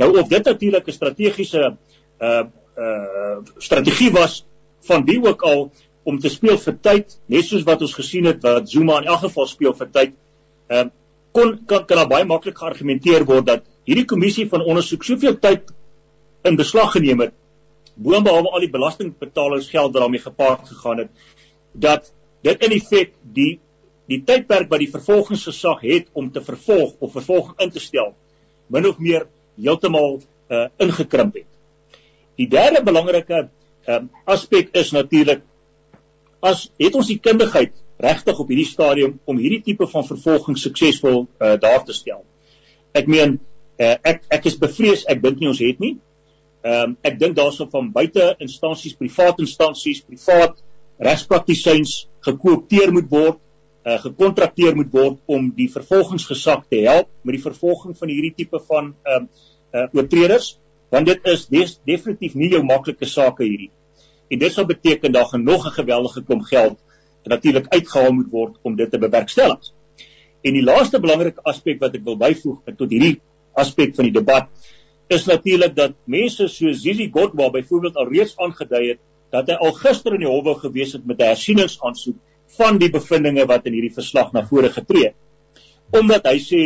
B: Nou of dit natuurlik 'n strategiese uh uh strategie was van wie ook al om te speel vir tyd, net soos wat ons gesien het wat Zuma in elk geval speel vir tyd. Ehm uh, kon kan kan daar baie maklik geargumenteer word dat hierdie kommissie van ondersoek soveel tyd in beslag geneem het boonbehalwe al die belastingbetalers geld wat daarmee gepaard gegaan het dat dit in feite die die tydperk wat die vervolgingsgesag het om te vervolg of vervolging in te stel min of meer heeltemal uh, ingekrimp het. Die derde belangrike um, aspek is natuurlik as het ons die kundigheid regtig op hierdie stadium om hierdie tipe van vervolging suksesvol uh, daar te stel. Ek meen uh, ek ek is bevrees ek dink nie ons het nie. Ehm um, ek dink daarso van buite instansies, privaat instansies, privaat regspraktisyns gekoopteer moet word, uh, gekontrakteer moet word om die vervolgingsgesag te help met die vervolging van hierdie tipe van ehm um, uh, oortreders, want dit is des, definitief nie jou maklike saak hierdie. En dit sal beteken daar gaan nog 'n geweldige klomp geld natuurlik uitgehaal moet word om dit te bewerkstellig. En die laaste belangrike aspek wat ek wil byvoeg tot hierdie aspek van die debat is natuurlik dat mense soos Zili Godwa byvoorbeeld al reeds aangedui het dat hy al gister in die hof gewees het met 'n hersieningsaansoek van die bevindinge wat in hierdie verslag na vore getree het. Omdat hy sê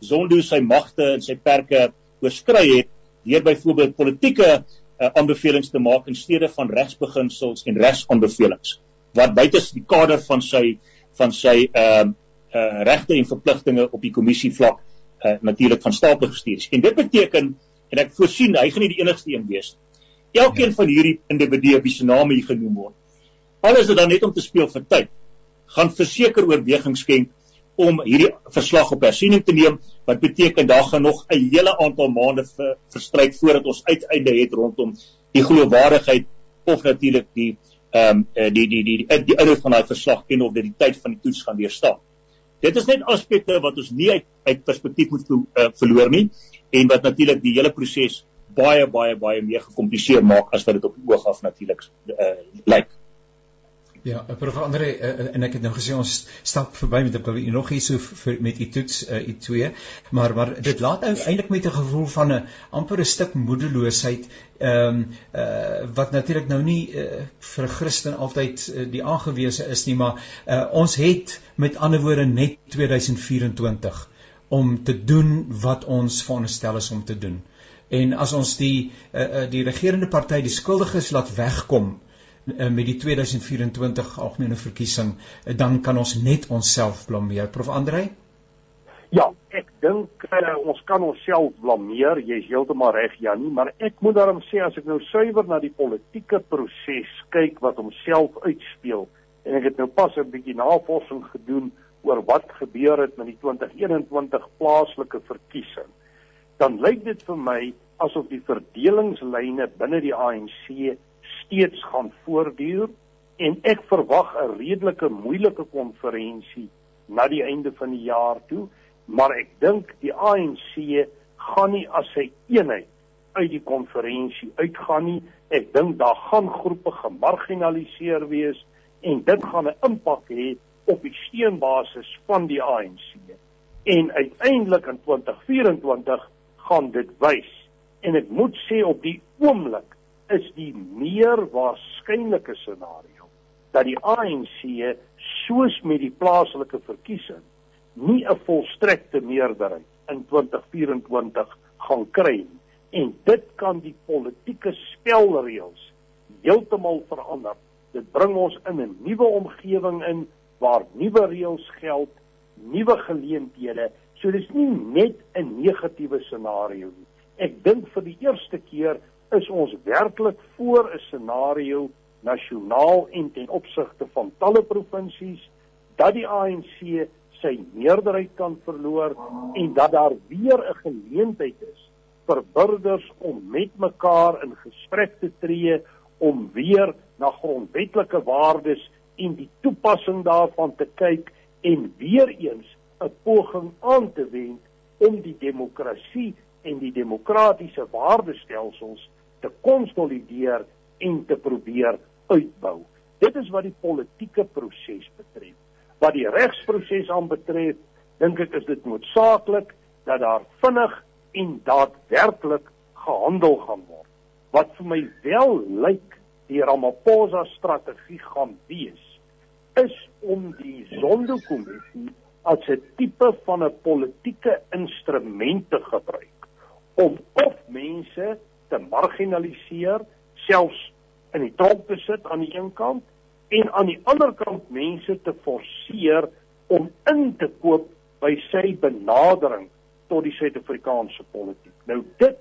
B: Zondo sy magte en sy perke oorskry het deur byvoorbeeld politieke uh, aanbevelings te maak in steede van regsbeginsels en regsaanbevelings wat buite die kader van sy van sy ehm uh, uh, regte en verpligtinge op die kommissie vlak uh, natuurlik van stapel gestuur is. En dit beteken en ek voorsien hy gaan nie die enigste een wees nie. Elkeen ja. van hierdie individue wie se name hier genoem word, alles is dan net om te speel vir tyd, gaan verseker oorweging skenk om hierdie verslag op hersiening te neem wat beteken daar gaan nog 'n hele aantal maande ver, verstryk voordat ons uiteinde het rondom die geloofwaardigheid of natuurlik die ehm um, die die die die, die inhoud van daai verslag en of dit die tyd van die toets gaan weerstaan. Dit is net aspekte wat ons nie uit uit perspektief moet uh, verloor nie en wat natuurlik die hele proses baie baie baie meer gekompliseer maak as wat dit op die oog af natuurlik uh, lyk.
A: Ja, prof. Andre uh, en ek het nou gesê ons stap verby met op nog hier so vir, met u toets uh, u twee, maar maar dit laat eintlik met 'n gevoel van 'n amper 'n stuk moedeloosheid ehm um, uh, wat natuurlik nou nie uh, vir 'n Christen altyd uh, die aangewese is nie, maar uh, ons het met ander woorde net 2024 om te doen wat ons veronderstel is om te doen. En as ons die uh, die regerende party die skuldiges laat wegkom met die 2024 algemene verkiesing, uh, dan kan ons net onsself blameer. Prof Andrei?
C: Ja, ek dink uh, ons kan onsself blameer. Jy's heeltemal reg, Janie, maar ek moet daarom sê as ek nou suiwer na die politieke proses kyk wat homself uitspeel en ek het nou pas 'n bietjie navorsing gedoen oor wat gebeur het met die 2021 plaaslike verkiesing, dan lyk dit vir my asof die verdelingslyne binne die ANC steeds gaan voortduur en ek verwag 'n redelike moeilike konferensie na die einde van die jaar toe, maar ek dink die ANC gaan nie as 'n eenheid uit die konferensie uitgaan nie. Ek dink daar gaan groepe gemarginaliseer wees en dit gaan 'n impak hê op die steunbasis van die ANC. En uiteindelik in 2024 gaan dit wys. En ek moet sê op die oomblik is die meer waarskynlike scenario dat die ANC soos met die plaaslike verkiesing nie 'n volstrekte meerderheid in 2024 gaan kry nie. En dit kan die politieke spelreëls heeltemal verander. Dit bring ons in 'n nuwe omgewing in waar nuwe reëls geld, nuwe geleenthede. So dis nie net 'n negatiewe scenario nie. Ek dink vir die eerste keer is ons werklik voor 'n scenario nasionaal en ten opsigte van talle provinsies dat die ANC sy meerderheid kan verloor en dat daar weer 'n geleentheid is vir burgers om met mekaar in gesprek te tree om weer na grondwetlike waardes en die toepassing daarvan te kyk en weer eens 'n poging aan te wend om die demokrasie en die demokratiese waardestelsels te konsolideer en te probeer uitbou. Dit is wat die politieke proses betref. Wat die regsproses aanbetref, dink ek is dit noodsaaklik dat daar vinnig en daadwerklik gehandel gaan word. Wat vir my wel lyk die Ramaphosa strategie gaan wees, is om die Zondo-kommissie as 'n tipe van 'n politieke instrument te gebruik om of mense te marginaliseer, selfs in die tronk te sit aan die een kant en aan die ander kant mense te forceer om in te koop by sy benadering tot die Suid-Afrikaanse politiek. Nou dit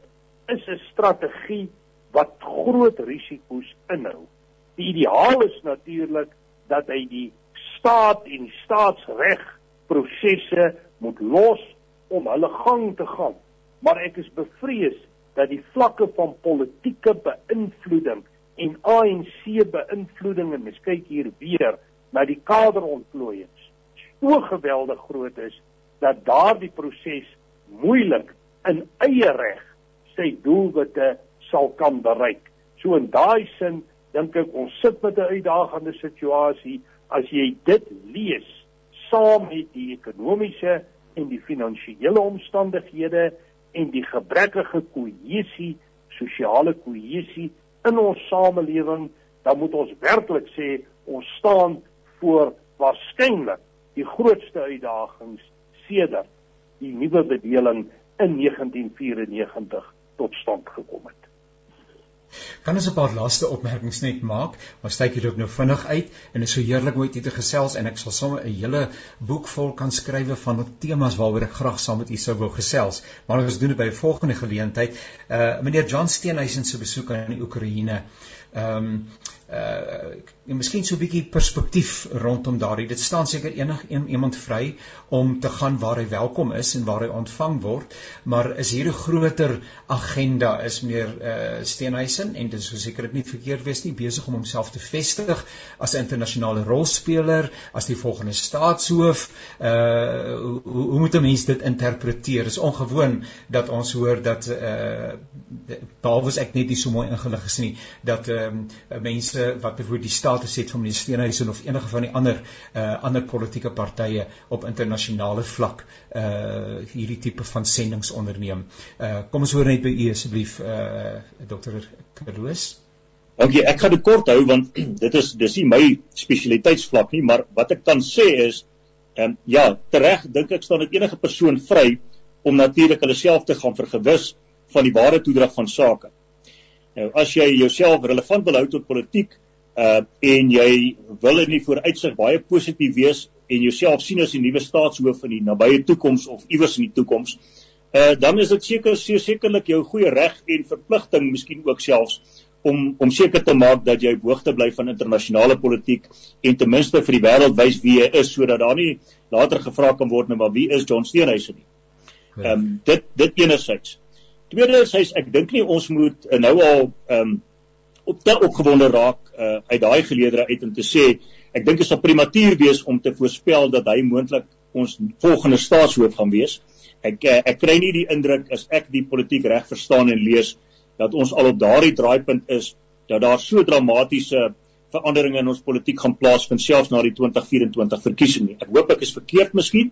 C: is 'n strategie wat groot risiko's inhou. Die ideaal is natuurlik dat hy die staat en die staatsreg prosesse moet los om hulle gang te gaan. Maar ek is bevrees dat die vlakke van politieke beïnvloeding en ANC beïnvloeding en mens kyk hier weer na die kaderontplooiings so geweldig groot is dat daardie proses moeilik in eie reg sy doelwitte sal kan bereik. So in daai sin dink ek ons sit met 'n uitdagende situasie as jy dit lees saam met die ekonomiese en die finansiële omstandighede en die gebrekkige kohesie, sosiale kohesie in ons samelewing, dan moet ons werklik sê ons staan voor waarskynlik die grootste uitdagings sedert die nuwe bedeling in 1994 tot stand gekom het.
A: Kan ons 'n paar laaste opmerkings net maak? Ons kyk hier ook nou vinnig uit en dit is so heerlik om met u te gesels en ek sal sommer 'n hele boek vol kan skrywe van temas waaroor ek graag saam met u sou wou gesels. Maar ons doen dit by 'n volgende geleentheid. Uh meneer John Steenhuisen se besoek aan die Oekraïne. Ehm um, uh en miskien so 'n bietjie perspektief rondom daardie. Dit staan seker enig een, iemand vry om te gaan waar hy welkom is en waar hy ontvang word, maar is hier 'n groter agenda is meer uh Steenhuisen en dit is seker dit nie verkeerd wees nie besig om homself te vestig as 'n internasionale rolspeler, as die volgende staatshoof. Uh hoe, hoe moet 'n mens dit interpreteer? Dit is ongewoon dat ons hoor dat uh behalwe ek net nie so mooi ingelig is nie dat ehm um, mense wat byvoorbeeld die status het van meneer Steenhuisen of enige van die ander uh ander politieke partye op internasionale vlak uh hierdie tipe van sendinge onderneem. Uh kom ons hoor net by u asseblief uh dokter Kroos.
B: Dankie, ek gaan dit kort hou want dit is dis nie my spesialiteitsvlak nie, maar wat ek kan sê is ehm um, ja, tereg dink ek staan dit enige persoon vry om natuurlik hulle self te gaan vergewis van die ware toedrag van sake. Nou as jy jouself relevant wil hou tot politiek, uh en jy wil in die vooruitsig baie positief wees en jouself sien as die nuwe staatshoof in die nabye toekoms of iewers in die toekoms uh dan is dit seker sekerlik jou goeie reg en verpligting miskien ook selfs om om seker te maak dat jy hoogte bly van internasionale politiek en ten minste vir die wêreld wys wie jy is sodat daar nie later gevra kan word nou maar wie is John Steenhuisen nie. Ehm um, dit dit enerzijds. Tweedens ek dink nie ons moet uh, nou al ehm um, op te opgewonde raak uh, uit daai geleedere uit om te sê ek dink dit sal prematuur wees om te voorspel dat hy moontlik ons volgende staatshoof gaan wees. Ek uh, ek kry nie die indruk as ek die politiek reg verstaan en lees dat ons al op daardie draaipunt is dat daar so dramatiese veranderinge in ons politiek gaan plaasvind selfs na die 2024 verkiesing nie. Ek hoop ek is verkeerd miskien,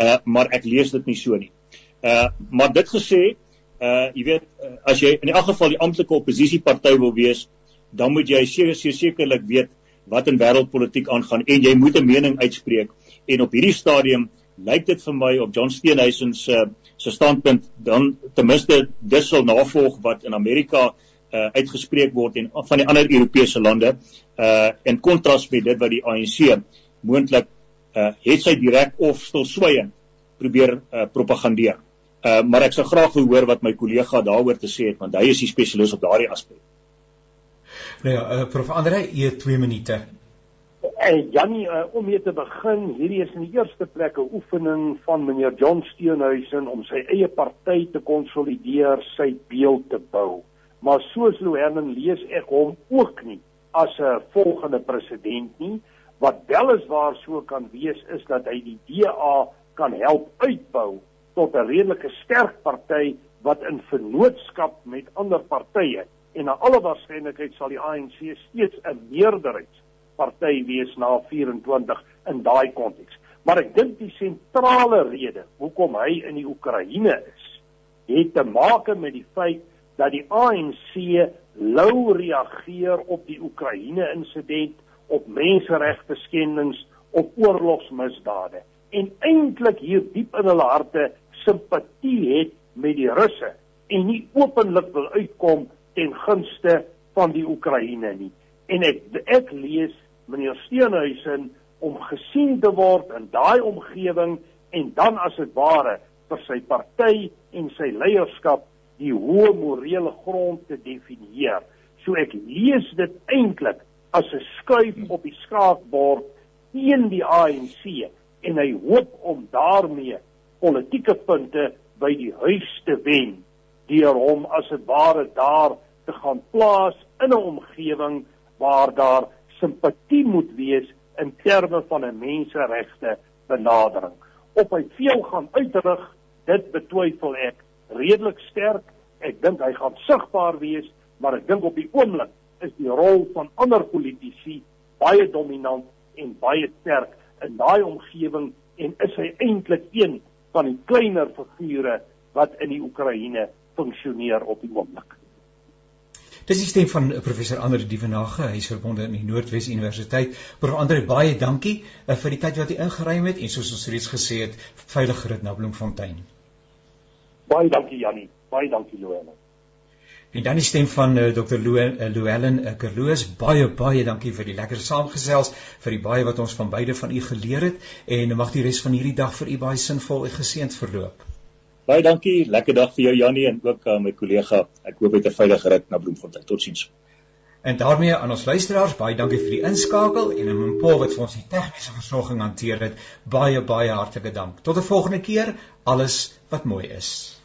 B: uh, maar ek lees dit nie so nie. Uh maar dit gesê, uh jy weet uh, as jy in elk geval die amptelike oppositieparty wil wees, dan moet jy seker sekerlik weet wat in wêreldpolitiek aangaan en jy moet 'n mening uitspreek. En op hierdie stadium lyk dit vir my op John Steenhuisen se uh, se standpunt dan ten minste dis sal navolg wat in Amerika uh uitgespreek word en van die ander Europese lande uh in kontras met dit wat die ANC moontlik uh het sy direk of stilswygend probeer uh propagandeer. Uh, maar ek sou graag wil hoor wat my kollega daaroor te sê het want hy is die spesialis op daardie aspek.
A: Nou ja, uh, prof Andre, jy het 2 minute.
C: En Janie, uh, om mee te begin, hierdie is in die eerste plek 'n oefening van meneer John Steenhuisen om sy eie party te konsolideer, sy beeld te bou. Maar soos Louwernen lees ek hom ook nie as 'n volgende president nie. Wat wel is waar so kan wees is dat hy die DA kan help uitbou tot 'n redelike sterk party wat in vennootskap met ander partye en na alle waarskynlikheid sal die ANC steeds 'n meerderheidsparty wees na 24 in daai konteks. Maar ek dink die sentrale rede hoekom hy in die Oekraïne is, het te maak met die feit dat die ANC lou reageer op die Oekraïne insident, op menseregte skendings, op oorlogsmisdade en eintlik hier diep in hulle harte simpatie het met die Russe en nie openlik wil uitkom ten gunste van die Oekraïne nie. En ek ek lees meneer Steenhuisen om gesien te word in daai omgewing en dan as dit ware vir sy party en sy leierskap die hoë morele grond te definieer. So ek lees dit eintlik as 'n skuif op die skaakbord teen die ANC en hy hoop om daarmee politieke punte by die huis te wen deur hom as 'n ware daar te gaan plaas in 'n omgewing waar daar simpatie moet wees in terme van 'n menseregte benadering. Op hy veel gaan uitrig, dit betwyfel ek redelik sterk. Ek dink hy gaan sigbaar wees, maar ek dink op die oomblik is die rol van ander politici baie dominant en baie sterk in daai omgewing en is hy eintlik een van die kleiner figure wat in die Oekraïne funksioneer op die oomblik.
A: Dis die stem van professor Andre Dievenage, hy is verbonde in die Noordwes Universiteit. Prof Andre, baie dankie uh, vir die tyd wat jy ingeruim het en soos ons reeds gesê het, veilig rit na Bloemfontein.
C: Baie dankie Jannie, baie dankie Louwelen.
A: En dan die stem van uh, Dr. Louwelen uh, Kerloos, baie baie dankie vir die lekker saamgesels, vir die baie wat ons van beide van u geleer het en mag die res van hierdie dag vir u baie sinvol en geseënd verloop.
B: Baie dankie, lekker dag vir jou Jannie en ook aan uh, my kollega. Ek hoop jy het 'n veilige rit na Bloemfontein. Totsiens.
A: En daarmee aan ons luisteraars, baie dankie vir die inskakel en aan Paul wat vir ons die tegniese versorging hanteer het. Baie baie hartlike dank. Tot 'n volgende keer. Alles wat mooi is.